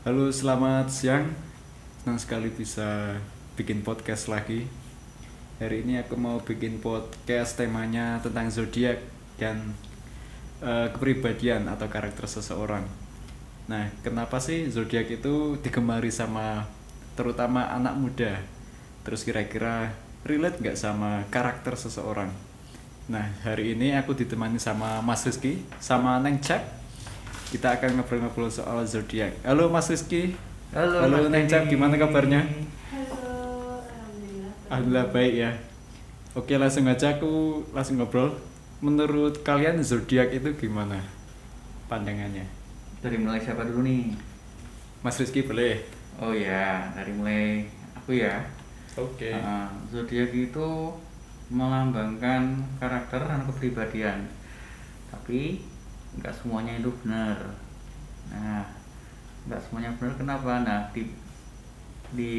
Halo, selamat siang. Senang sekali bisa bikin podcast lagi. Hari ini aku mau bikin podcast temanya tentang zodiak dan eh, kepribadian atau karakter seseorang. Nah, kenapa sih zodiak itu digemari sama terutama anak muda? Terus kira-kira relate nggak sama karakter seseorang? Nah, hari ini aku ditemani sama Mas Rizky, sama Neng Cep. Kita akan ngobrol-ngobrol soal zodiak. Halo Mas Rizky. Halo, Halo Denny. gimana kabarnya? Halo, alhamdulillah. Alhamdulillah baik ya. Oke, langsung aja aku langsung ngobrol. Menurut kalian zodiak itu gimana pandangannya? Dari mulai siapa dulu nih? Mas Rizky boleh. Oh ya, dari mulai aku ya. Oke. Uh, zodiak itu melambangkan karakter dan kepribadian. Tapi nggak semuanya itu benar. Nah, nggak semuanya benar kenapa? Nah, di di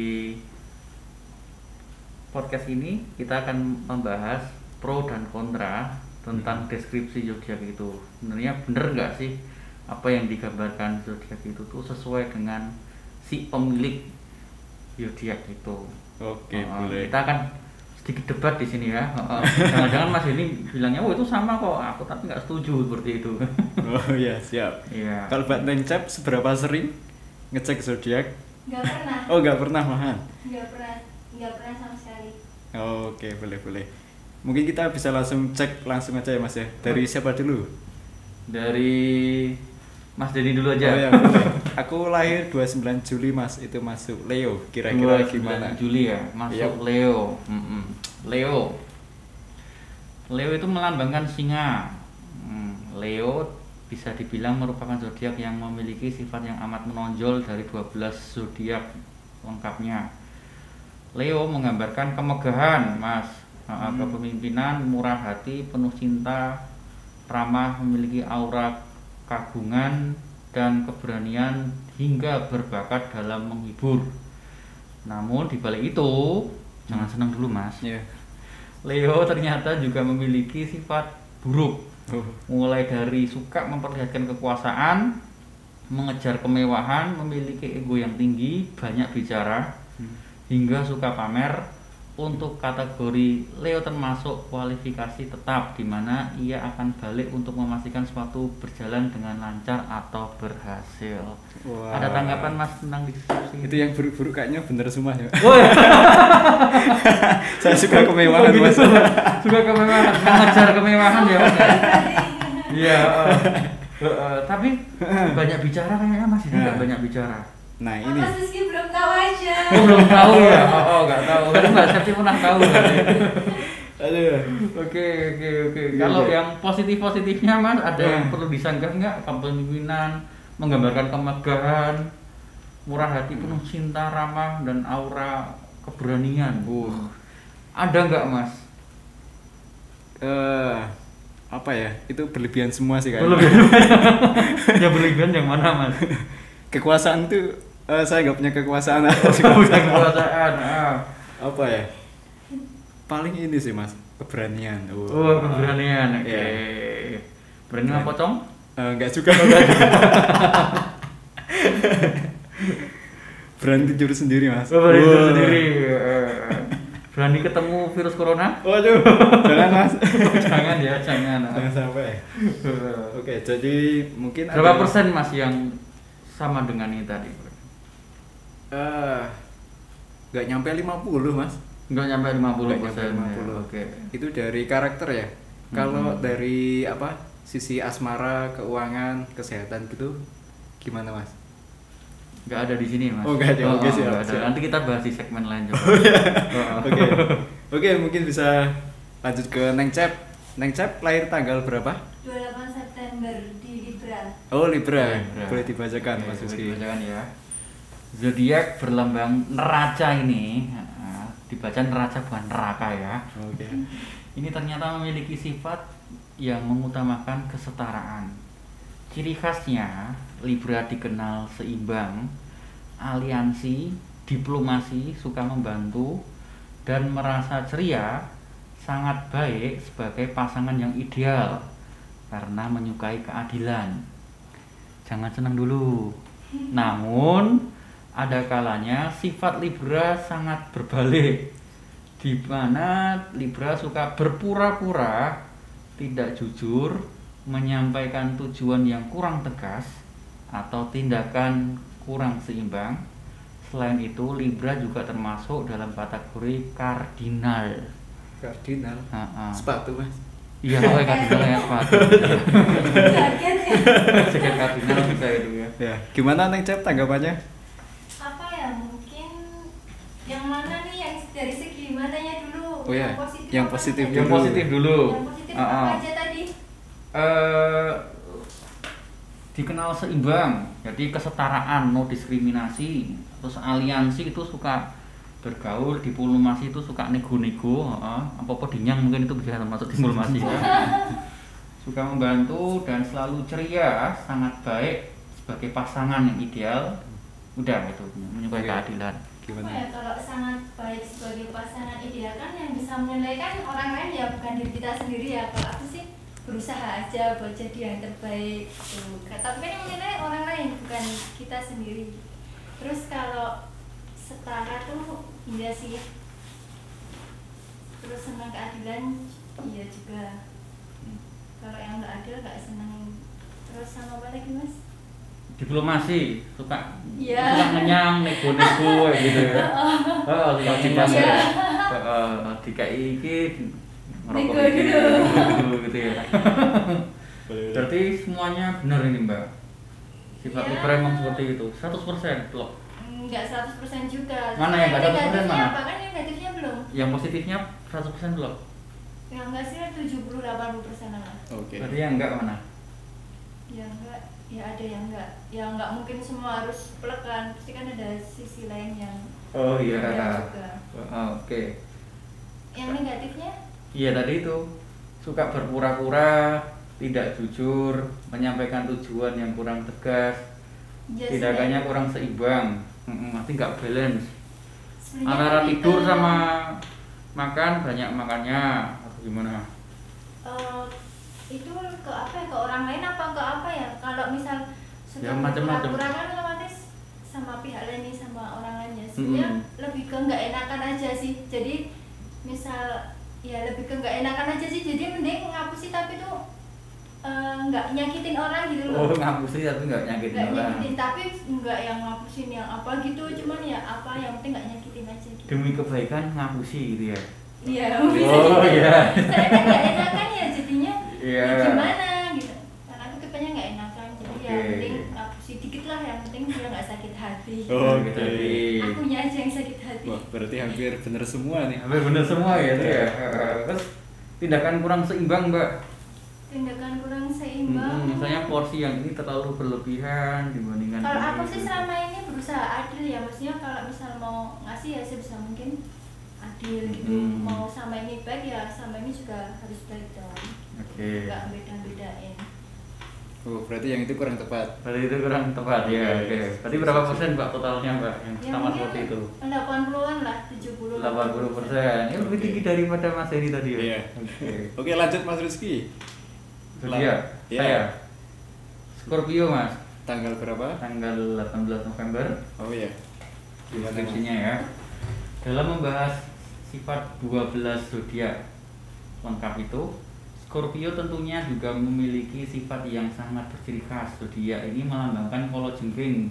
podcast ini kita akan membahas pro dan kontra tentang deskripsi zodiak itu. Sebenarnya benar nggak sih apa yang digambarkan zodiak itu tuh sesuai dengan si pemilik zodiak itu. Oke, Uh, boleh. Kita akan sedikit debat di sini ya. Jangan-jangan Mas ini bilangnya, oh itu sama kok. Aku tapi nggak setuju seperti itu. Oh iya, siap. Iya. Kalau Mbak Neng Cep seberapa sering ngecek zodiak? Nggak pernah. Oh, nggak pernah malahan. Nggak pernah. Nggak pernah sama sekali. Oh, Oke, boleh boleh. Mungkin kita bisa langsung cek langsung aja ya Mas ya. Dari siapa dulu? Dari Mas Denny dulu aja. Oh ya. Aku lahir 29 Juli Mas, itu masuk Leo. Kira-kira 29 gimana? Juli ya, masuk Yap. Leo. Mm-mm. Leo. Leo itu melambangkan singa. Hmm, Leo bisa dibilang merupakan zodiak yang memiliki sifat yang amat menonjol dari 12 zodiak lengkapnya. Leo menggambarkan kemegahan, Mas, Hmm. kepemimpinan, murah hati, penuh cinta, ramah, memiliki aura kagungan dan keberanian hingga berbakat dalam menghibur. Namun di balik itu, jangan senang dulu, Mas. Ya. Leo ternyata juga memiliki sifat buruk, Oh. mulai dari suka memperlihatkan kekuasaan, mengejar kemewahan, memiliki ego yang tinggi, banyak bicara, Hmm. hingga suka pamer. Untuk kategori Leo termasuk kualifikasi tetap di mana ia akan balik untuk memastikan suatu berjalan dengan lancar atau berhasil. Wah. Ada tanggapan Mas tentang diskusi Itu yang buruk-buruk kayaknya bener semua ya. Oh, ya. Saya suka kemewahan Oh, gitu. Mas. Suka kemewahan, mengejar kemewahan ya Mas. ya? Iya. Eh, eh, tapi banyak bicara kayaknya Mas ini nggak Nah. banyak bicara. Nah, Oh, ini. Mas Rizky belum tahu aja. Oh belum tahu ya? Oh oh, nggak tahu. Kan Mbak Septi pernah tahu? Aduh. Oke oke oke. Iya, Kalau iya. yang positif positifnya Mas ada yang Hmm. perlu disanggah nggak? Kepemimpinan, menggambarkan kemegahan, murah hati, penuh cinta, ramah dan aura keberanian. Uh. Ada nggak Mas? Eh, apa ya? Itu berlebihan semua sih kayaknya. Berlebihan. ya berlebihan yang mana Mas? Kekuasaan tuh eh, saya nggak punya kekuasaan. Kekuasaan. Ah. apa ya? Paling ini sih Mas, keberanian. Oh, keberanian. Oke. Iya. Berani apa pocong? Eh, nggak juga. Berani tidur sendiri Mas. Oh, berani tidur sendiri. Eh, Berani ketemu virus corona? Waduh, jangan Mas. jangan ya, jangan. Jangan sampai. Oke, jadi mungkin Berapa ada- persen Mas yang sama dengan ini tadi? Eh, nggak nyampe 50 Mas. Enggak nyampe 50 Nggak persen. nyampe 50. Oke. Itu dari karakter ya. Kalau Mhm. dari apa? Sisi asmara, keuangan, kesehatan gitu gimana Mas? Enggak ada di sini, Mas. Oh, nggak ada. Oke, siap, nggak ada. siap. Nanti kita bahas di segmen lain coba. Oh, Oke. Oke, mungkin bisa lanjut ke Neng Cep. Neng Cep lahir tanggal berapa? 28 September di Libra. Oh, Libra. Libra. Boleh dibacakan Oke, Mas boleh Rizky. dibacakan ya. Zodiak berlambang neraca ini nah, dibaca neraca bukan neraka ya. Oke. Ini ternyata memiliki sifat yang mengutamakan kesetaraan. Ciri khasnya Libra dikenal seimbang, aliansi, diplomasi, suka membantu, dan merasa ceria, sangat baik sebagai pasangan yang ideal karena menyukai keadilan. Jangan senang dulu. Namun ada kalanya sifat Libra sangat berbalik di mana Libra suka berpura-pura tidak jujur, menyampaikan tujuan yang kurang tegas atau tindakan kurang seimbang. Selain itu, Libra juga termasuk dalam kategori kardinal. Kardinal. Ha-ha. Sepatu mas. Iya, kalau kardinal ya sepatu. Ya. Jaket kardinal bisa itu ya. Ya, gimana Neng Cep tanggapannya? Apa ya mungkin yang mana nih yang dari segi Oh ya, positif yang apa positif? Yang positif dulu. Yang positif Ah, apa ah. aja tadi? eh dikenal seimbang jadi kesetaraan no diskriminasi terus aliansi itu suka bergaul diplomasi itu suka nego-nego apa apa dinyang mungkin itu bisa termasuk diplomasi ya suka membantu dan selalu ceria sangat baik sebagai pasangan yang ideal udah itu menyukai Oke. Oh Gimana? ya, kalau sangat baik sebagai pasangan ideal kan yang bisa menilai kan orang lain ya bukan diri kita sendiri ya. Kalau aku sih berusaha aja buat jadi yang terbaik. Tuh. Tapi kan yang menilai orang lain bukan kita sendiri. Terus kalau setara tuh iya sih. Terus senang keadilan iya juga. Kalau yang nggak adil nggak senang. Terus sama apa lagi mas? Diplomasi suka Iya. suka ngenyang nego-nego gitu ya oh suka Di ngenyang pasar. ya Heeh, dikai iki ngerokok Nego iki dulu. nego gitu ya berarti semuanya benar ini mbak sifat Iya. Libra emang seperti itu 100% blok Nggak 100% juga. Mana yang nggak 100% negatifnya mana? apa kan yang negatifnya belum? yang positifnya 100% blok Yang enggak sih 70 80 persen lah. Oke. berarti yang enggak mana Ya enggak, ya ada yang enggak. Ya enggak mungkin semua harus plek kan. Pasti kan ada sisi lain yang oh iya juga. Oh, oke Yang negatifnya Iya tadi itu suka berpura-pura, tidak jujur, menyampaikan tujuan yang kurang tegas, ya tindakannya sebenarnya- kurang seimbang, nanti nggak balance. sebenarnya Antara tidur sama makan banyak makannya atau gimana? eh, itu ke apa ya? Ke orang lain apa ke apa ya? Kalau misal suka Ya, macam-macam. kan otomatis sama pihak lain nih sama orang lainnya. Sebenarnya Mm-mm. lebih ke nggak enakan aja sih. Jadi misal ya lebih ke nggak enakan aja sih. Jadi mending ngapusi tapi tuh eh, nggak nyakitin orang gitu loh. Oh ngapusi tapi nggak nyakitin nggak orang. nyakitin tapi nggak yang ngapusin yang apa gitu cuman ya apa yang penting nggak nyakitin aja gitu Demi kebaikan ngapusi gitu ya. iya Oh, iya. saya kan nggak enakan ya jadinya Iya. ya gimana gitu karena aku tipenya nggak enakan jadi ya Oke. penting ngapusi dikit lah yang penting dia nggak sakit hati Oh, Gitu, jadi akunya aja yang sakit hati Wah, berarti hampir bener semua nih. hampir bener semua ya itu ya. Terus tindakan kurang seimbang mbak. tindakan kurang seimbang Hmm, misalnya porsi yang ini terlalu berlebihan dibandingkan kalau aku sih selama ini berusaha adil ya maksudnya kalau misal mau ngasih ya sebisa mungkin adil gitu Hmm. mau sama ini baik ya sama ini juga harus baik dong Oke. nggak beda-bedain Oh, berarti yang itu kurang tepat. Berarti itu kurang tepat ya. Oke. Oke. Berarti berapa persen Pak totalnya Mbak yang ya sama seperti itu? 80-an lah 70 80 persen. Ini lebih tinggi daripada Mas Heri tadi ya. Iya. Oke. Oke, lanjut Mas Rizky. Zodiak. Iya. Saya. Scorpio Mas. Tanggal berapa? Tanggal 18 November. Oh iya. Deskripsinya ya. Dalam membahas sifat 12 zodiak lengkap itu, Scorpio tentunya juga memiliki sifat yang sangat berciri khas. Zodiak ini melambangkan kolo jengking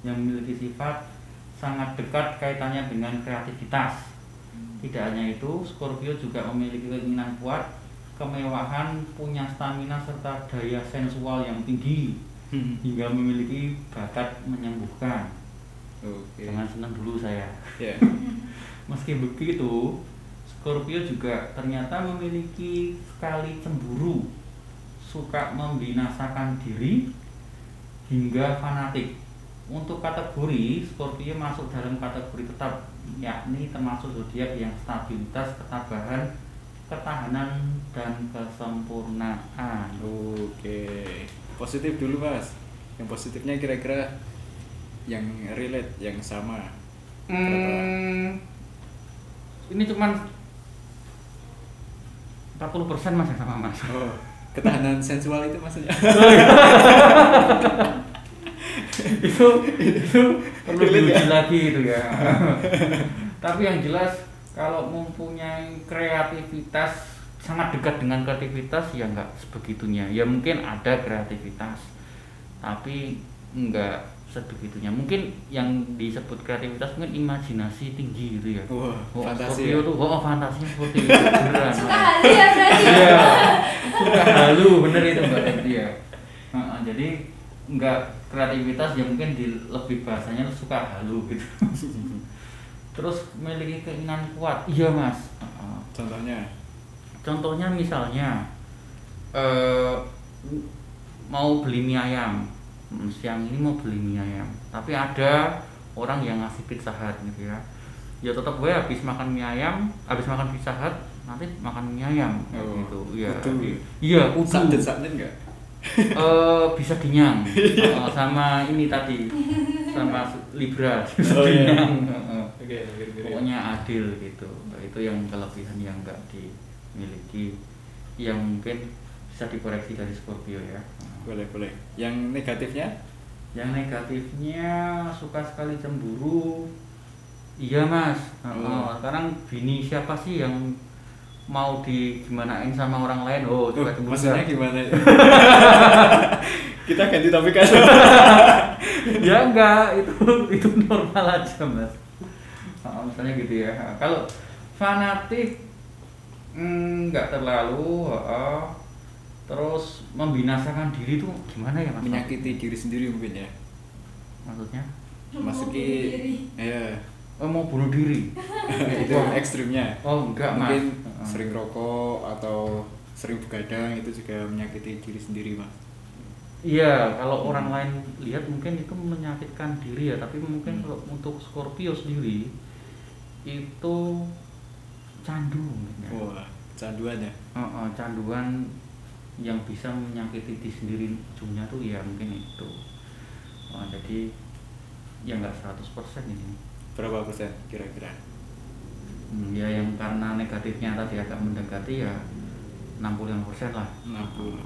yang memiliki sifat sangat dekat kaitannya dengan kreativitas. Tidak hanya itu, Scorpio juga memiliki keinginan kuat, kemewahan, punya stamina serta daya sensual yang tinggi hingga memiliki bakat menyembuhkan. Oke. Jangan senang dulu saya. Ya. Meski begitu, Scorpio juga ternyata memiliki sekali cemburu, suka membinasakan diri hingga fanatik. Untuk kategori Scorpio masuk dalam kategori tetap, yakni termasuk zodiak yang stabilitas, ketabahan, ketahanan dan kesempurnaan. Oke. Positif dulu, Mas. Yang positifnya kira-kira yang relate, yang sama. Hmm, ini cuman 40% mas yang sama mas. Oh, ketahanan sensual itu maksudnya. itu itu perlu Relate diuji ya? lagi itu ya tapi yang jelas kalau mempunyai kreativitas sangat dekat dengan kreativitas ya nggak sebegitunya ya mungkin ada kreativitas tapi nggak sebegitunya. Mungkin yang disebut kreativitas mungkin imajinasi tinggi gitu ya. Wah, oh, fantasi Scorpio ya. tuh oh fantasinya seperti itu. Beneran. Suka hati ya berarti ya? Iya. Suka halu bener itu mbak Denti ya. Heeh, jadi nggak kreativitas ya mungkin di lebih bahasanya suka halu gitu. Terus memiliki keinginan kuat. Iya mas. Heeh. Contohnya. contohnya misalnya eh mau beli mie ayam Hmm, siang ini mau beli mie ayam. Tapi ada orang yang ngasih pizza hut gitu ya. Ya tetap gue habis makan mie ayam habis makan pizza hut nanti makan mie ayam. Kayak Oh, gitu. Iya. kudu. iya kudu. Sakit sakit enggak? Eh, bisa dinyang. Eh, sama ini tadi sama libra. Bisa Oh, iya. oke, oke. pokoknya adil gitu. Itu yang kelebihan yang enggak dimiliki. Yang mungkin bisa dikoreksi dari Scorpio ya Boleh, boleh. Yang negatifnya? yang negatifnya suka sekali cemburu iya mas Heeh, Oh. sekarang bini siapa sih yang mau di gimanain sama orang lain oh suka Oh, cemburu maksudnya gimana? Kita ganti topik aja. ya enggak itu itu normal aja mas Oh, misalnya gitu ya kalau fanatik mm, enggak terlalu oh, terus membinasakan diri itu gimana ya mas Menyakiti diri sendiri mungkin ya. maksudnya Masuki ya oh, mau bunuh diri itu ekstrimnya. oh enggak mas Mungkin Heeh. sering rokok atau sering begadang itu juga menyakiti diri sendiri, Mas. Iya, kalau orang lain lihat mungkin itu menyakitkan diri ya, tapi mungkin Hmm. kalau untuk Scorpio sendiri itu candu mungkin ya. Wah, kecanduan ya. Heeh, canduan yang bisa menyakiti diri sendiri ujungnya tuh ya mungkin itu. Oh, jadi ya nggak 100% ini. Berapa persen kira-kira? Hmm, ya yang karena negatifnya tadi agak mendekati ya 65% lah. 60.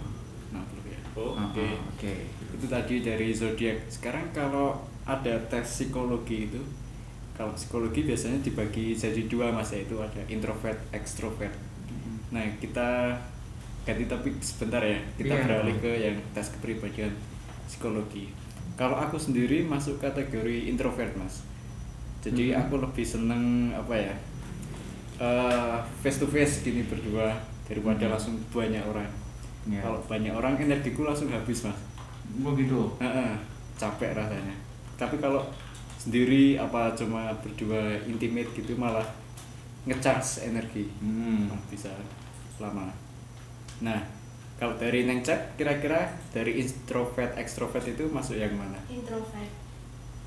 60 ya. Oh, Oke. Oke. Itu tadi dari zodiak. Sekarang kalau ada tes psikologi itu kalau psikologi biasanya dibagi jadi dua mas yaitu ada introvert, extrovert. Mm. Nah kita ganti topik sebentar ya. Kita Iya. beralih ke yang tes kepribadian psikologi. Kalau aku sendiri masuk kategori introvert mas. Jadi Mhm. aku lebih seneng apa ya face to face gini berdua daripada Mhm. langsung banyak orang. Ya. Kalau banyak orang energiku langsung habis mas. begitu. Heeh, capek rasanya. Tapi kalau sendiri apa cuma berdua intimate gitu malah ngecharge energi. Hmm. Bisa lama. Nah, kalau dari Neng Cep, kira-kira dari introvert extrovert itu masuk yang mana? introvert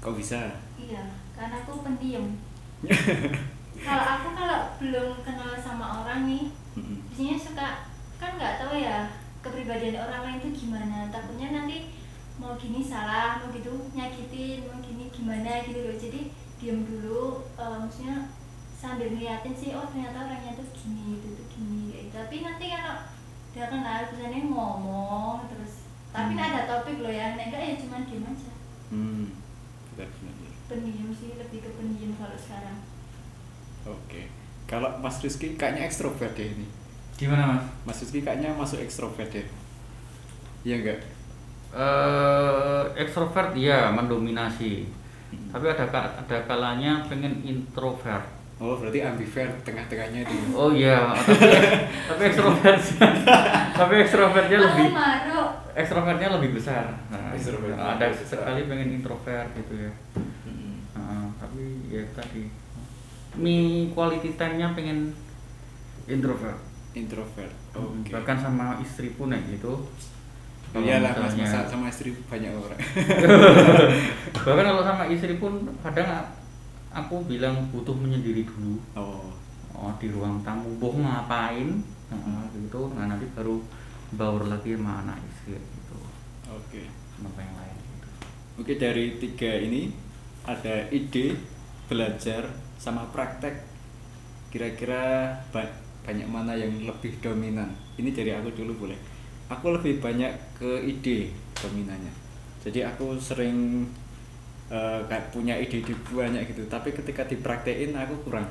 Kok bisa? iya karena aku pendiam kalau aku kalau belum kenal sama orang nih Mm-mm. biasanya suka kan nggak tahu ya kepribadian orang lain itu gimana takutnya nanti mau gini salah mau gitu nyakitin mau gini gimana gitu loh jadi diam dulu eh, maksudnya sambil ngeliatin sih oh ternyata orangnya tuh gini itu tuh gini gitu. tapi nanti kalau dia kenal biasanya ngomong terus tapi Hmm. ada topik loh ya enggak ya cuman diem aja Hmm. Pendiam sih lebih ke pendiam kalau sekarang Oke. Kalau Mas Rizky kayaknya ekstrovert ya ini. Gimana mas? Mas Rizky kayaknya masuk ekstrovert ya. Iya enggak? eh ekstrovert ya mendominasi tapi ada ada kalanya pengen introvert Oh, berarti ambivert tengah-tengahnya itu. oh iya tapi tapi ekstrovert tapi ekstrovertnya lebih ekstrovertnya lebih besar nah, Ekstrovert ada besar. sekali pengen introvert gitu ya. Nah, tapi ya tadi mi quality time-nya pengen introvert Introvert. Oke. bahkan sama istri pun ya gitu Oh, Iyalah Mas, masa sama istri banyak orang. bahkan kalau sama istri pun kadang aku bilang butuh menyendiri dulu Oh. oh, di ruang tamu boh ngapain nah, gitu nah nanti baru baur lagi sama anak istri gitu Oke. sama apa yang lain gitu. Oke dari tiga ini ada ide, belajar, sama praktek. Kira-kira ba- banyak mana yang lebih dominan? Ini dari aku dulu boleh. Aku lebih banyak ke ide dominannya. jadi aku sering eh, kayak punya ide-ide banyak gitu. Tapi ketika dipraktekin aku kurang.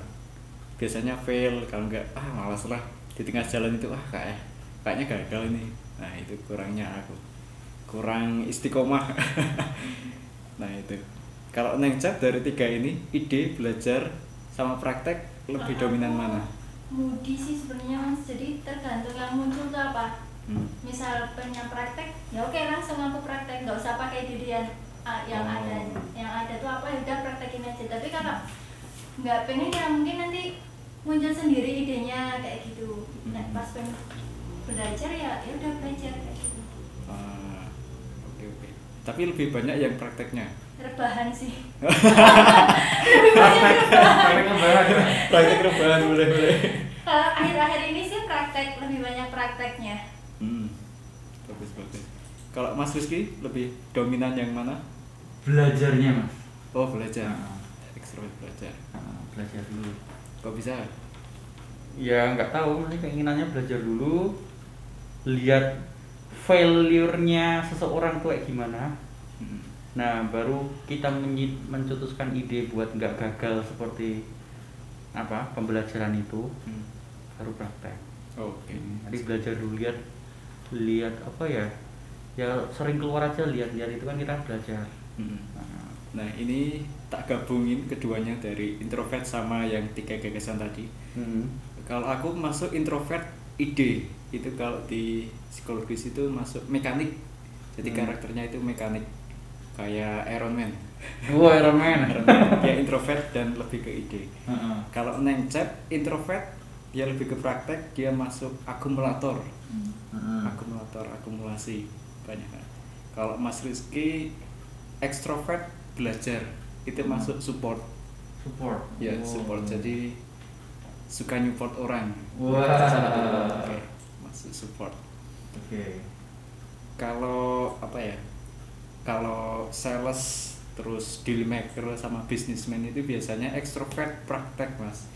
Biasanya fail. Kalau enggak ah malas lah. Di tengah jalan itu ah kayak kayaknya gagal ini. Nah itu kurangnya aku. Kurang istiqomah. Nah itu. Kalau neng Cap dari tiga ini ide belajar sama praktek lebih Kalau dominan mana? Moody sih sebenarnya mas, jadi tergantung yang muncul tuh apa. Hmm. Misal pengen praktek, ya oke langsung aku praktek, nggak usah pakai ide yang ah, yang Oh. ada, yang ada tuh apa ya udah praktekin aja. Tapi kalau nggak pengen ya mungkin nanti muncul sendiri idenya kayak gitu. Nah, Hmm. pas pengen belajar ya ya udah belajar kayak gitu. Ah, oke oke tapi lebih banyak yang prakteknya Rebahan sih. Praktek, praktek lebaran. praktek rebahan boleh boleh Kalau akhir-akhir ini sih praktek lebih banyak prakteknya. hmm. bagus bagus kalau Mas Rizky lebih dominan yang mana Belajarnya mas. oh belajar Nah, ekstrovert belajar nah, belajar dulu. kok bisa Ya nggak tahu, ini keinginannya belajar dulu, lihat failure-nya seseorang tuh kayak gimana. Hmm. Nah, baru kita mencetuskan ide buat nggak gagal seperti apa pembelajaran itu, Hmm. baru praktek. oke Jadi belajar dulu lihat lihat apa ya? Ya sering keluar aja lihat-lihat itu kan kita belajar. Hmm. Nah, nah ini tak gabungin keduanya dari introvert sama yang tiga gagasan tadi hmm. kalau aku masuk introvert ide itu kalau di psikologis itu masuk mekanik jadi Hmm. karakternya itu mekanik kayak Iron Man Wah, Iron Man. Iron Man dia introvert dan lebih ke ide Heeh. kalau Neng Cep introvert dia lebih ke praktek dia masuk akumulator Heeh. akumulator akumulasi banyak kan kalau Mas Rizky ekstrovert belajar itu Hmm. masuk support Support. ya Oh. support jadi suka nyupport orang Wah. Oke, masuk support Oke. kalau apa ya kalau sales terus deal maker sama businessman itu biasanya ekstrovert praktek mas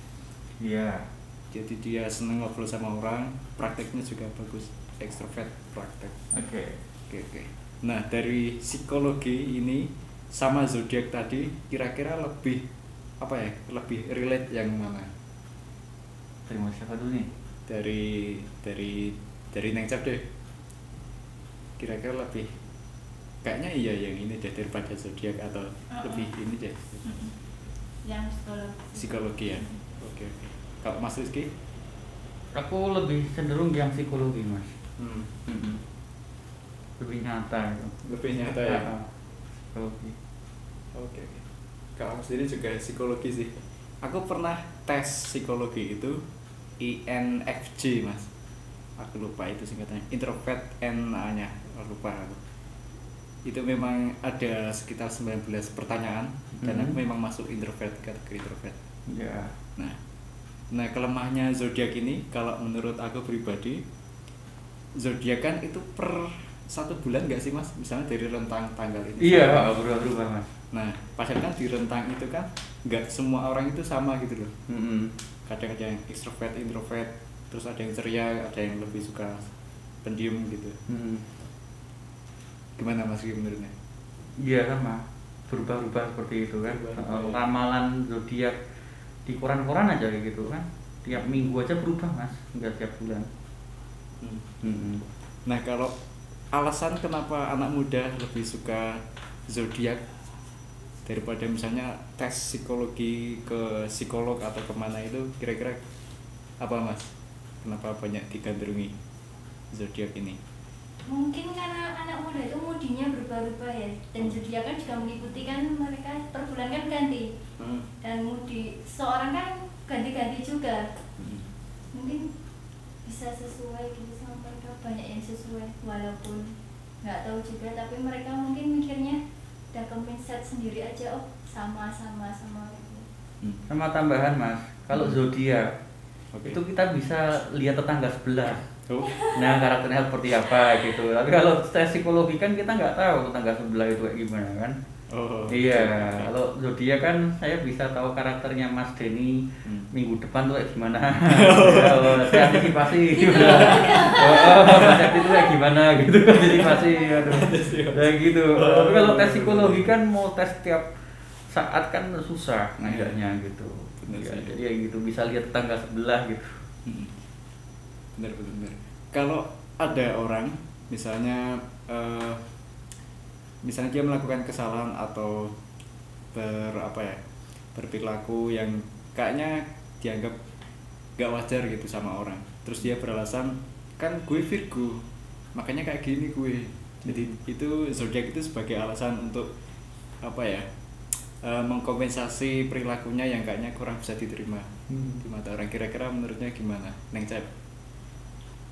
Iya. jadi dia seneng ngobrol sama orang prakteknya juga bagus ekstrovert praktek Oke. oke oke nah dari psikologi ini sama zodiak tadi kira-kira lebih apa ya lebih relate yang mana Terima siapa dulu nih? dari dari dari Neng Cap deh kira-kira lebih kayaknya iya yang ini deh daripada zodiak atau Uh-uh. lebih ini deh Yang psikologi. psikologi ya oke oke kalau Mas Rizky Aku lebih cenderung yang psikologi mas. hmm. Mm-mm. Lebih nyata gitu. lebih nyata ya Ah, ah. Psikologi. oke oke kalau aku sendiri juga psikologi sih aku pernah tes psikologi itu INFJ mas aku lupa itu singkatannya introvert N A nya lupa aku itu memang ada sekitar 19 pertanyaan dan Mhm. aku memang masuk introvert kategori introvert Ya. nah nah kelemahannya zodiak ini kalau menurut aku pribadi zodiak kan itu per satu bulan nggak sih mas misalnya dari rentang tanggal ini Iya, berubah-berubah mas. Nah, padahal kan di rentang itu kan nggak semua orang itu sama gitu loh. Mm-mm. Kadang ada yang ekstrovert, introvert, terus ada yang ceria, ada yang lebih suka pendiam gitu. Mm-mm. Gimana Mas menurutnya? Iya sama. Berubah-ubah seperti itu kan. Berubah-ubah, Eh, ya. Ramalan zodiak di koran-koran aja kayak gitu kan. Tiap minggu aja berubah mas, nggak tiap bulan. Mm-mm. Nah, kalau alasan kenapa anak muda lebih suka zodiak daripada misalnya tes psikologi ke psikolog atau ke mana itu kira-kira apa Mas? Kenapa banyak digandrungi zodiak ini? Mungkin karena anak muda itu mudinya berubah-ubah ya dan zodiak kan juga mengikuti kan mereka per bulan kan ganti Hmm. dan mudi seorang kan ganti-ganti juga Hmm. mungkin bisa sesuai gitu sama mereka banyak yang sesuai walaupun nggak tahu juga tapi mereka mungkin mikirnya udah ke mindset sendiri aja oh sama sama sama gitu. Hmm. Sama tambahan mas, kalau zodiak Oke. itu kita bisa lihat tetangga sebelah. Oh. Nah karakternya seperti apa gitu. Tapi kalau tes psikologi kan kita nggak tahu tetangga sebelah itu kayak gimana kan. Oh. Iya, kalau zodiak kan saya bisa tahu karakternya Mas Denny Hmm. minggu depan tuh kayak gimana. Oh, saya antisipasi gimana. Oh, Mas Edi itu kayak gimana gitu antisipasi aduh. Kayak gitu. Tapi kalau tes psikologi kan mau tes tiap saat kan susah ngajarnya gitu. Bener Ya, jadi ya gitu bisa lihat tanggal sebelah gitu. Hmm. Benar benar. benar. Kalau ada orang misalnya eh, misalnya dia melakukan kesalahan atau ber apa ya berperilaku yang kayaknya dianggap gak wajar gitu sama orang terus dia beralasan kan gue Virgo makanya kayak gini gue jadi itu zodiak itu sebagai alasan untuk apa ya eh, mengkompensasi perilakunya yang kayaknya kurang bisa diterima Hmm. di mata orang kira-kira menurutnya gimana neng Cep?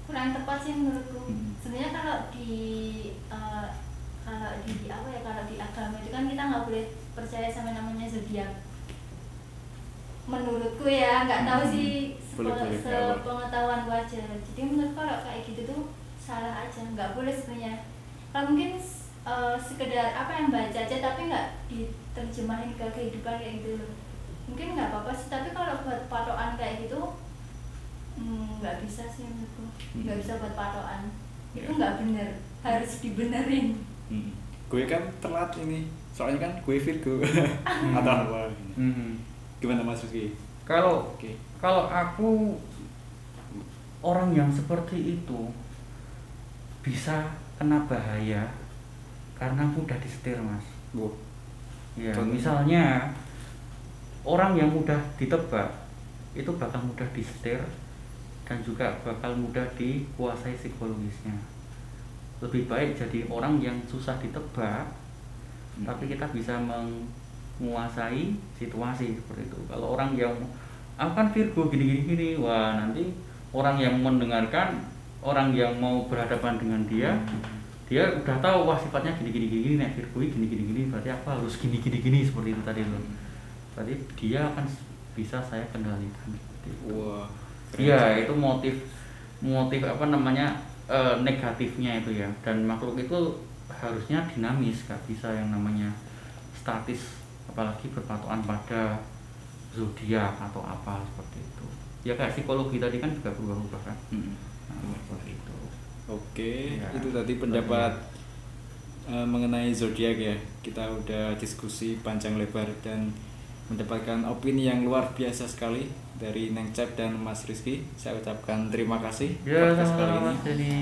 kurang tepat sih menurutku Hmm. sebenarnya kalau di eh, kalau di apa ya kalau di agama itu kan kita nggak boleh percaya sama namanya zodiak. Menurutku ya nggak tahu Hmm. sih Boleh, sepe- boleh, sepengetahuan wajar jadi menurut kalau kayak gitu tuh salah aja nggak boleh sebenarnya. Kalau mungkin eh, sekedar apa yang baca aja tapi nggak diterjemahin ke kehidupan kayak gitu loh. Mungkin nggak apa-apa sih tapi kalau buat patokan kayak gitu Hmm, nggak bisa sih menurutku. Nggak Hmm. bisa buat patokan. Itu Ya. nggak bener harus dibenerin Hmm. Gue kan telat ini, soalnya kan gue Virgo atau apa? Hmm. Gimana Mas Rizky? Kalau Oke. kalau aku orang yang seperti itu bisa kena bahaya karena mudah disetir mas Wow. ya Contohnya? misalnya orang yang mudah ditebak itu bakal mudah disetir dan juga bakal mudah dikuasai psikologisnya lebih baik jadi orang yang susah ditebak Hmm. tapi kita bisa menguasai situasi seperti itu kalau orang yang aku kan Virgo gini gini gini wah nanti orang yang mendengarkan orang yang mau berhadapan dengan dia dia udah tahu wah sifatnya gini gini gini gini Virgo ini gini gini gini berarti apa harus gini gini gini seperti itu tadi loh berarti dia akan bisa saya kendalikan. Wah. Iya, itu motif motif apa namanya eh, negatifnya itu ya. Dan makhluk itu harusnya dinamis, gak bisa yang namanya statis, apalagi berpatokan pada zodiak atau apa seperti itu. Ya kayak psikologi tadi kan juga berubah-ubah kan. Hmm. Nah, seperti itu. Oke, Ya. itu tadi pendapat eh, mengenai zodiak ya. Kita udah diskusi panjang lebar dan mendapatkan opini yang luar biasa sekali dari Neng Cep dan Mas Rizky. Saya ucapkan terima kasih Ya, podcast kali ini. Denny.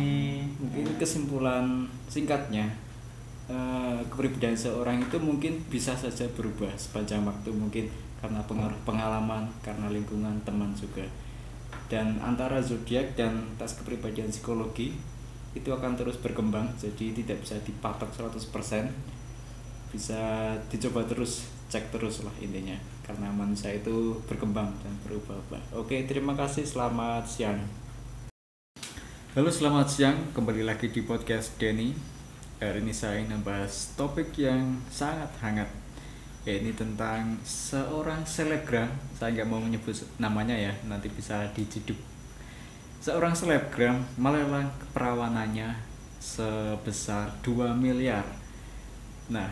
Mungkin kesimpulan singkatnya, eh, kepribadian seorang itu mungkin bisa saja berubah sepanjang waktu mungkin karena pengaruh pengalaman, karena lingkungan teman juga. Dan antara zodiak dan tes kepribadian psikologi itu akan terus berkembang, jadi tidak bisa dipatok 100%. Bisa dicoba terus, cek terus lah intinya. Karena manusia itu berkembang dan berubah-ubah. Oke, terima kasih. Selamat siang. Halo selamat siang, kembali lagi di podcast Denny Hari ini saya ingin membahas topik yang sangat hangat Yaitu tentang seorang selebgram Saya nggak mau menyebut namanya ya, nanti bisa diciduk Seorang selebgram melelang keperawanannya sebesar 2 miliar Nah,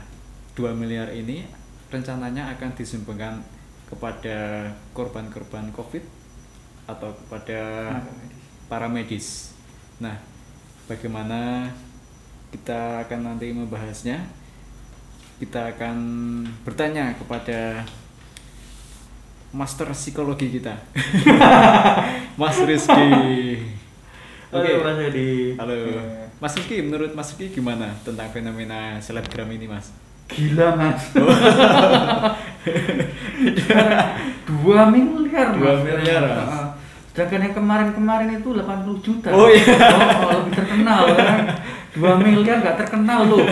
2 miliar ini rencananya akan disumbangkan kepada korban-korban COVID Atau kepada para medis. Nah, bagaimana kita akan nanti membahasnya? Kita akan bertanya kepada master psikologi kita, Mas Rizky. Oke, Halo Mas Denny. halo. Ya. Mas Rizky, menurut Mas Rizky gimana tentang fenomena selebgram ini, Mas? Gila mas. Dua miliar mas. Dua miliar, Mas. Heeh. Sedangkan yang kemarin-kemarin itu 80 juta. Oh, iya. Oh, lebih terkenal kan. Dua miliar nggak terkenal loh.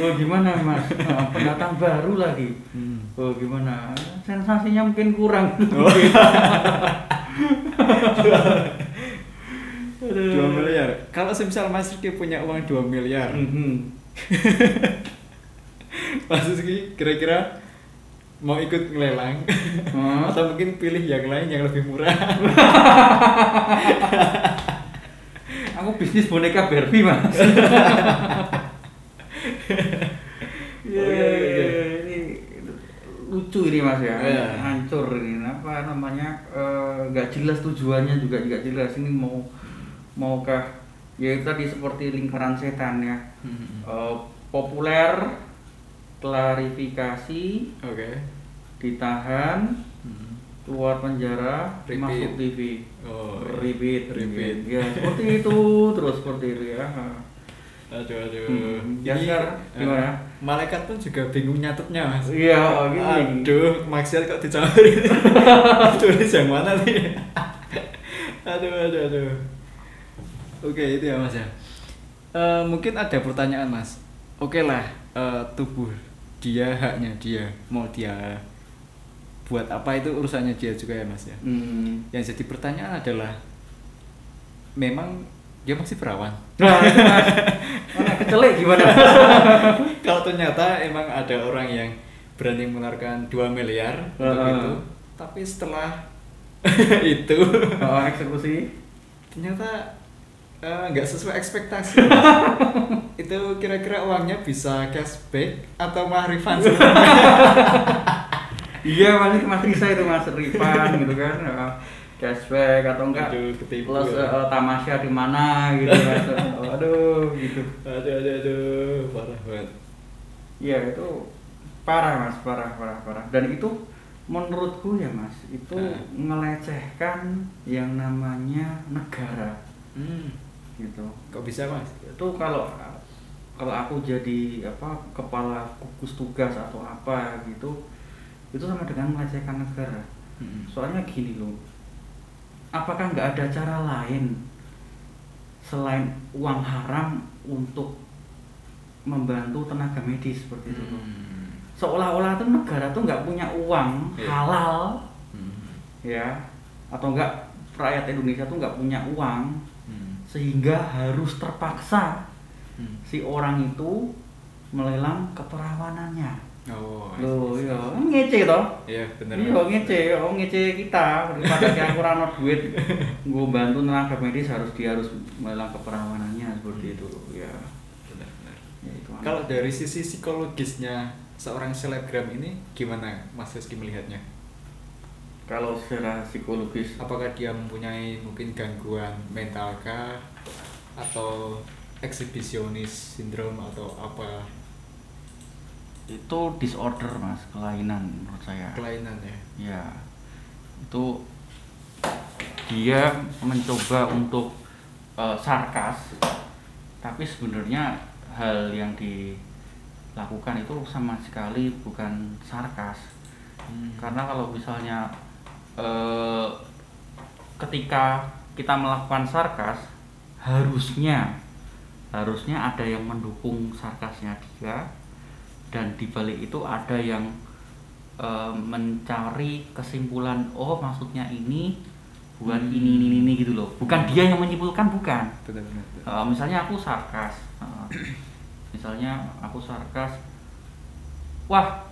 Oh gimana mas? Oh, pendatang baru lagi. Hmm. Oh gimana? Sensasinya mungkin kurang. Oh. Dua miliar. Kalau semisal Mas Rizky punya uang 2 miliar, Mhm. Mas Rizky kira-kira mau ikut ngelelang Hmm. atau mungkin pilih yang lain yang lebih murah Aku bisnis boneka Barbie mas. Oke, oke, oke. lucu ini mas ya Iya. hancur ini apa namanya eh, nggak jelas tujuannya juga nggak jelas ini mau maukah ya itu tadi seperti lingkaran setan ya Hmm. Eh, populer klarifikasi Oke. ditahan Hmm. keluar penjara Repeat. masuk TV Oh, repeat repeat. ya seperti itu terus seperti itu ya Aduh aduh. Hmm. Ya, sekarang gimana? malaikat pun juga bingung nyatetnya mas. iya oh, gini Aduh, maksiat kok dicampuri. Tulis yang mana nih? aduh aduh aduh. Oke itu ya mas ya. Eh, mungkin ada pertanyaan mas. Oke lah, eh, tubuh dia haknya dia mau dia buat apa itu urusannya dia juga ya mas ya. Hmm. Yang jadi pertanyaan adalah memang dia masih perawan. Nah, mana kecelek gimana? Kalau ternyata emang ada orang yang berani mengeluarkan 2 miliar untuk Heeh. itu, tapi setelah itu oh, eksekusi. ternyata eh, nggak sesuai ekspektasi. itu kira-kira uangnya bisa cashback atau malah refund? Iya, mas, mas Risa itu mas Rifan gitu kan. eh, Cashback atau enggak Aduh, ketipu plus ya. eh, tamasya di mana gitu mas. Aduh, gitu. aduh, aduh, aduh, parah banget. Iya itu parah mas, parah, parah, parah. Dan itu menurutku ya mas, itu Nah. melecehkan yang namanya negara Hmm, gitu. kok bisa mas? Itu kalau kalau aku jadi apa kepala gugus tugas atau apa gitu, itu sama dengan melecehkan negara. Hmm. Soalnya gini loh, apakah nggak ada cara lain selain uang haram untuk membantu tenaga medis seperti itu? loh? Hmm. seolah-olah tuh negara tuh nggak punya uang Iya. halal Hmm. ya atau enggak rakyat Indonesia tuh nggak punya uang. Sehingga harus terpaksa Hmm. si orang itu melelang keperawanannya Oh, loh iya. iya ngece toh Iya, benar. iya ngece oh ngece kita daripada yang kurang ada duit gue bantu tenaga medis harus dia harus melelang keperawanannya seperti itu ya Benar, benar. ya itu Kalau dari sisi psikologisnya seorang selebgram ini gimana Mas Rizky melihatnya? Kalau secara psikologis Apakah dia mempunyai mungkin gangguan mental kah? Atau eksibisionis sindrom atau apa? Itu disorder mas kelainan menurut saya. Kelainan ya? ya itu dia mencoba untuk eh, sarkas tapi sebenarnya hal yang dilakukan itu sama sekali bukan sarkas. Hmm. karena kalau misalnya eh, ketika kita melakukan sarkas harusnya harusnya ada yang mendukung sarkasnya dia dan di balik itu ada yang eh, mencari kesimpulan oh maksudnya ini buat Hmm. ini ini ini gitu loh bukan dia yang menyimpulkan bukan Benar-benar. Eh, misalnya aku sarkas eh, misalnya aku sarkas wah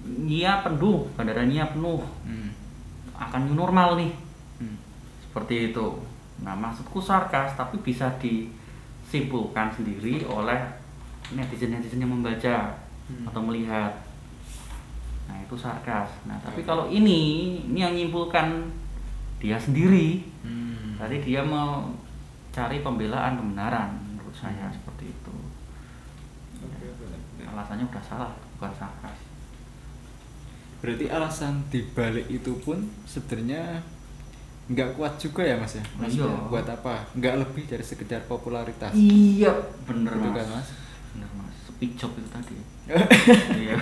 Nia penuh bandara Nia penuh Hmm. Akan new normal nih Hmm. seperti itu nah maksudku sarkas tapi bisa disimpulkan sendiri oleh netizen-netizen yang membaca Hmm. atau melihat nah itu sarkas nah tapi kalau ini ini yang menyimpulkan dia sendiri Hmm. Tadi dia mau cari pembelaan kebenaran menurut saya Hmm. seperti itu. Alasannya udah salah, bukan sarkas. Berarti alasan dibalik itu pun sebenarnya nggak kuat juga ya mas ya? Maksudnya Iya. buat apa? Nggak lebih dari sekedar popularitas. Iya, bener Betul mas. kan, Mas? Bener mas. Speed job itu tadi. iya.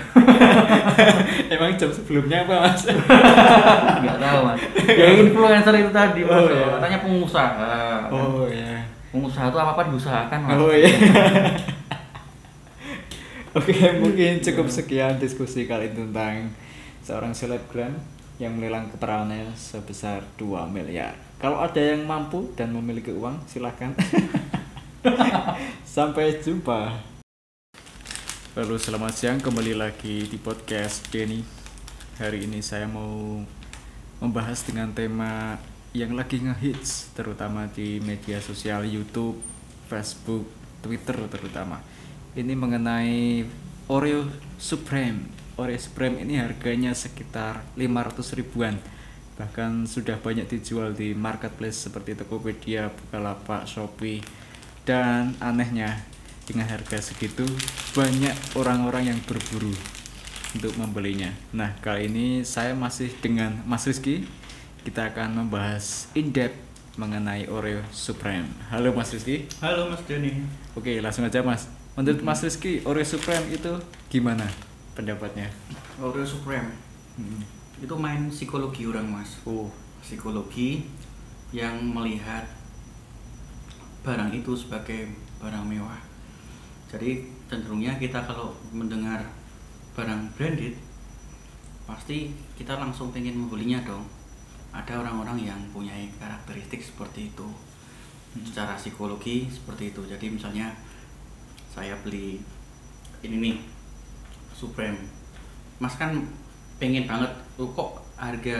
Emang jam sebelumnya apa mas? Nggak tahu mas. Ya influencer itu tadi mas. Oh, iya. Katanya pengusaha. oh ya. Pengusaha itu apa apa diusahakan mas. Oh iya. Oke, mungkin cukup sekian diskusi kali ini tentang seorang selebgram yang melelang keperawanannya sebesar 2 miliar. Kalau ada yang mampu dan memiliki uang, silahkan. Sampai jumpa. Halo, selamat siang. Kembali lagi di podcast Denny. Hari ini saya mau membahas dengan tema yang lagi ngehits, terutama di media sosial YouTube, Facebook, Twitter terutama. Ini mengenai Oreo Supreme Oreo Supreme ini harganya sekitar 500 ribuan. Bahkan sudah banyak dijual di marketplace seperti Tokopedia, Bukalapak, Shopee dan anehnya dengan harga segitu banyak orang-orang yang berburu untuk membelinya. Nah kali ini saya masih dengan Mas Rizky. Kita akan membahas in-depth mengenai Oreo Supreme. Halo Mas Rizky. Halo Mas Denny. Oke, langsung aja Mas. Menurut Mas Rizky, Oreo Supreme itu gimana pendapatnya? Oreo Supreme. Hmm. itu main psikologi orang mas. Oh, psikologi yang melihat barang itu sebagai barang mewah. Jadi cenderungnya kita kalau mendengar barang branded pasti kita langsung pengen membelinya dong. Ada orang-orang yang punya karakteristik seperti itu. Secara psikologi seperti itu. Jadi misalnya saya beli ini nih Supreme. Mas kan pengen banget "Oh, kok harga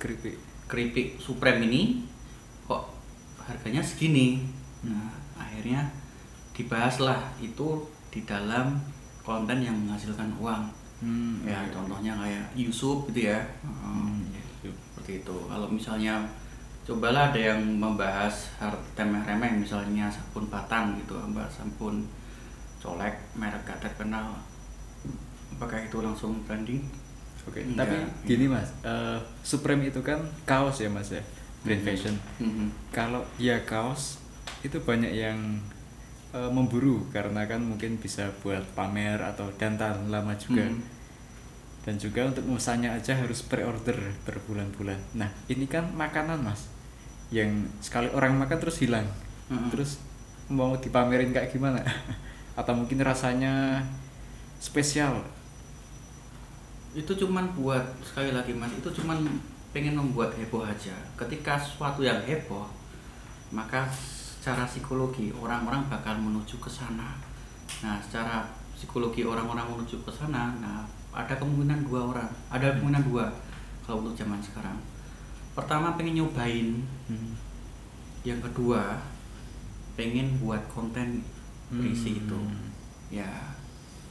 keripik. keripik Supreme ini kok harganya segini? Nah akhirnya dibahaslah itu di dalam konten yang menghasilkan uang. Hmm, ya contohnya kayak Yusuf gitu ya. Hmm, seperti itu. Kalau misalnya cobalah ada yang membahas harta remeh-remeh misalnya sabun batang gitu membahas sabun colek merek gak terkenal apakah itu langsung branding Oke, Enggak. tapi gini Mas, eh, Supreme itu kan kaos ya Mas ya, brand Mhm. fashion. Mhm. Kalau ya kaos itu banyak yang eh, memburu karena kan mungkin bisa buat pamer atau dan tahan lama juga. Mhm. Dan juga untuk musanya aja harus pre-order berbulan-bulan. Nah, ini kan makanan Mas, yang sekali orang makan terus hilang. Mhm. Terus mau dipamerin kayak gimana? atau mungkin rasanya spesial? Itu cuman buat sekali lagi mas itu cuman pengen membuat heboh aja. Ketika sesuatu yang heboh maka secara psikologi orang-orang bakal menuju ke sana. Nah secara psikologi orang-orang menuju ke sana nah ada kemungkinan dua orang ada kemungkinan dua kalau untuk zaman sekarang. Pertama pengen nyobain. Hmm. yang kedua pengen buat konten berisi Hmm. itu ya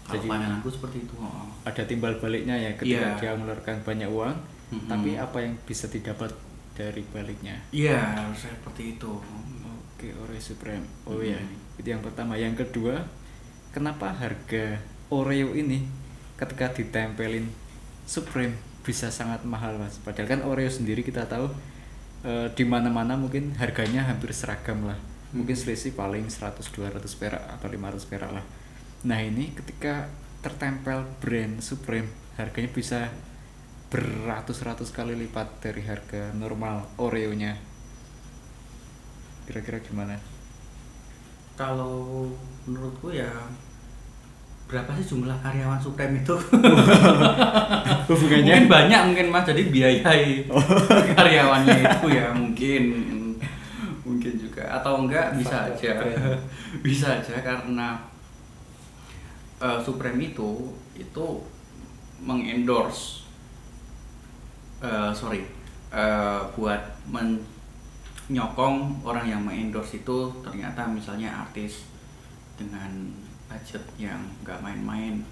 kalau Jadi- pandanganku seperti itu oh. ada timbal baliknya ya ketika Iya. dia mengeluarkan banyak uang Mhm. tapi apa yang bisa didapat dari baliknya Iya, harus seperti itu. oke Oreo Supreme oh Mhm. ya itu yang pertama yang kedua kenapa harga Oreo ini ketika ditempelin Supreme bisa sangat mahal mas padahal kan Oreo sendiri kita tahu eh, di mana-mana mungkin harganya hampir seragam lah mungkin selisih paling 100-200 perak atau 500 perak lah nah ini ketika tertempel brand Supreme harganya bisa beratus-ratus kali lipat dari harga normal Oreo-nya. Kira-kira gimana? Kalau menurutku ya berapa sih jumlah karyawan Supreme itu? Hubungannya? mungkin banyak mungkin Mas. Jadi biayai karyawannya itu ya mungkin. Mungkin juga. Atau enggak bisa aja. Bisa aja karena eh, Supreme itu itu mengendorse eh, sorry eh, buat menyokong orang yang mengendorse itu ternyata misalnya artis dengan budget yang nggak main-main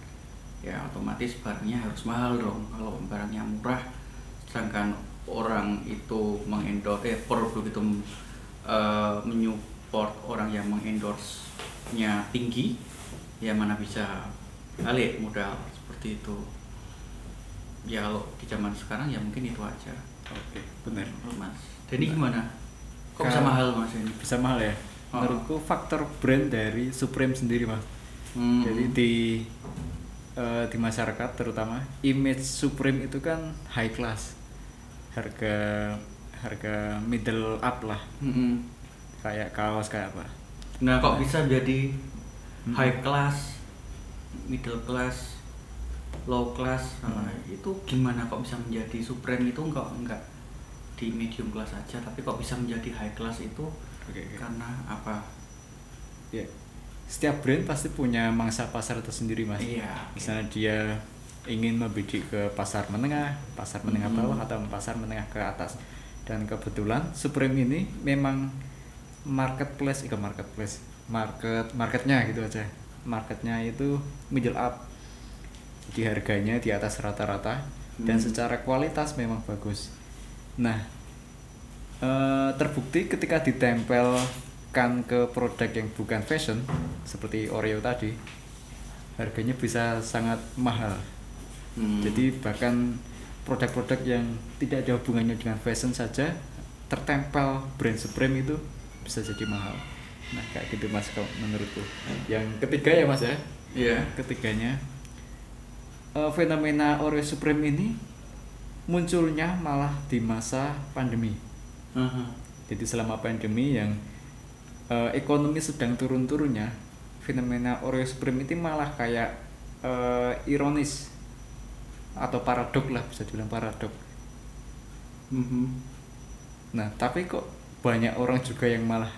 ya otomatis barangnya harus mahal dong. Kalau barangnya murah sedangkan orang itu mengendorse eh, produk itu eh, menyupport orang yang mengendorse-nya tinggi ya mana bisa balik modal seperti itu ya kalau di zaman sekarang ya mungkin itu aja Oke, benar. mas Denny gimana kok bisa mahal mas ini Bisa mahal ya. Oh. Menurutku faktor brand dari Supreme sendiri mas. Hmm. Jadi di eh, di masyarakat terutama image Supreme itu kan high class, harga harga middle up lah, Mm-mm. kayak kaos kayak apa. Nah, kok bisa jadi Hmm. high class, middle class, low class? Nah, Hmm. itu gimana kok bisa menjadi supreme itu enggak enggak di medium class aja, tapi kok bisa menjadi high class itu Oke, oke. karena apa? Ya. Setiap brand pasti punya mangsa pasar tersendiri mas. Iya. oke. Misalnya dia ingin membidik ke pasar menengah, pasar menengah Hmm. bawah atau pasar menengah ke atas. Dan kebetulan Supreme ini memang marketplace, ikan marketplace, market marketnya gitu aja. Marketnya itu middle up. jadi harganya di atas rata-rata dan Hmm. secara kualitas memang bagus nah eh, terbukti ketika ditempelkan ke produk yang bukan fashion seperti Oreo tadi harganya bisa sangat mahal Hmm. jadi bahkan produk-produk yang tidak ada hubungannya dengan fashion saja tertempel brand Supreme itu bisa jadi mahal. Nah kayak gitu mas kalau menurutku. Yang ketiga ya mas ya, Iya. ketiganya eh, fenomena Oreo Supreme ini munculnya malah di masa pandemi. Aha. Jadi selama pandemi yang eh, ekonomi sedang turun-turunnya, fenomena Oreo Supreme itu malah kayak eh, ironis atau paradok lah bisa dibilang paradok. Mhm. Nah tapi kok banyak orang juga yang malah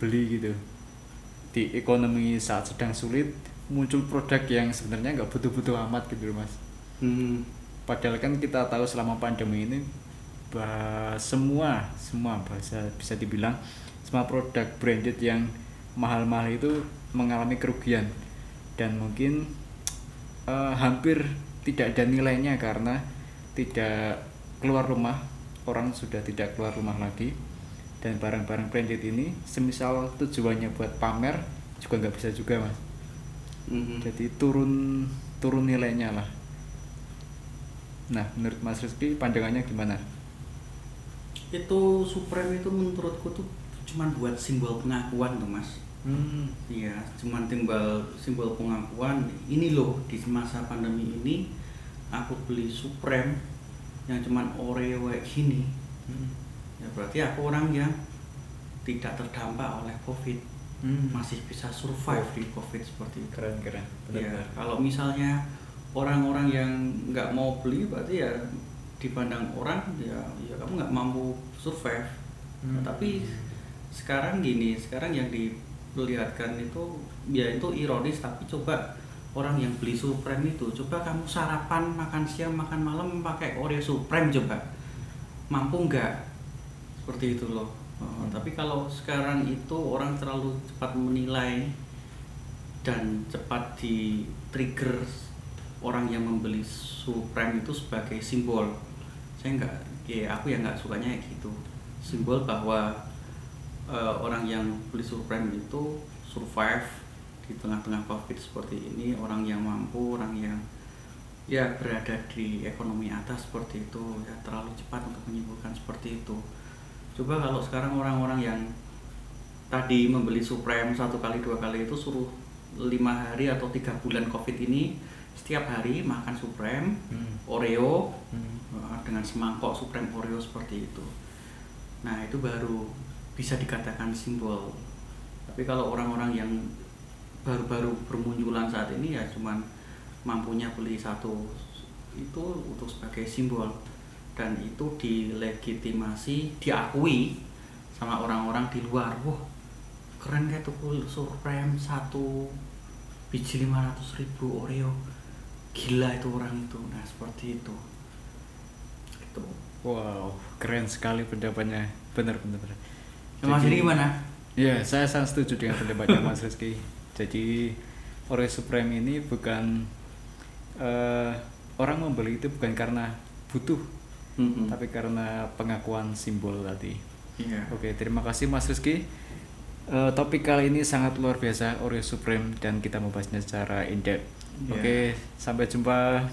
beli gitu di ekonomi saat sedang sulit muncul produk yang sebenarnya nggak butuh-butuh amat gitu mas. Mhm. Padahal kan kita tahu selama pandemi ini bah, semua semua bahasa bisa dibilang semua produk branded yang mahal-mahal itu mengalami kerugian dan mungkin eh, hampir tidak ada nilainya karena tidak keluar rumah orang sudah tidak keluar rumah lagi dan barang-barang branded ini semisal tujuannya buat pamer juga nggak bisa juga mas Mhm. jadi turun turun nilainya lah nah menurut Mas Rizky pandangannya gimana Itu Supreme itu menurutku tuh cuman buat simbol pengakuan tuh mas. hmm. Iya, cuman timbal simbol pengakuan. Ini loh di masa pandemi ini aku beli Supreme yang cuman Oreo kayak gini. Hmm. Ya berarti aku orang yang tidak terdampak oleh COVID, Hmm. masih bisa survive di COVID seperti itu. keren keren Ya, benar kalau misalnya orang-orang yang nggak mau beli berarti ya dipandang orang ya ya kamu nggak mampu survive. Nah, Hmm. tapi sekarang gini, sekarang yang diperlihatkan itu ya itu ironis tapi coba orang yang beli Supreme itu coba kamu sarapan, makan siang, makan malam pakai Oreo Supreme coba. Mampu nggak? Seperti itu loh. Uh, tapi kalau sekarang itu orang terlalu cepat menilai dan cepat di trigger orang yang membeli Supreme itu sebagai simbol. Saya nggak ya aku yang nggak sukanya kayak gitu. Simbol bahwa eh, orang yang beli Supreme itu survive di tengah-tengah covid seperti ini orang yang mampu orang yang ya berada di ekonomi atas seperti itu ya terlalu cepat untuk menyimpulkan seperti itu coba kalau sekarang orang-orang yang tadi membeli Supreme satu kali dua kali itu suruh lima hari atau tiga bulan covid ini setiap hari makan Supreme Hmm. Oreo Hmm. uh, dengan semangkok Supreme Oreo seperti itu nah itu baru bisa dikatakan simbol tapi kalau orang-orang yang baru-baru bermunculan saat ini ya cuman mampunya beli satu itu untuk sebagai simbol dan itu dilegitimasi diakui sama orang-orang di luar. Wah keren kayak tuh Supreme satu biji 500 ribu Oreo. Gila itu orang itu. Nah seperti itu. Itu wow keren sekali pendapatnya. Benar benar benar. Nah, Mas ini gimana? Ya, saya sangat setuju dengan pendapatnya Mas Rizky. Jadi Oreo Supreme ini bukan eh, orang membeli itu bukan karena butuh, Mm-mm. tapi karena pengakuan simbol tadi. iya Oke, terima kasih Mas Rizky. Eh, topik kali ini sangat luar biasa Oreo Supreme dan kita membahasnya secara in-depth. Iya. Oke, sampai jumpa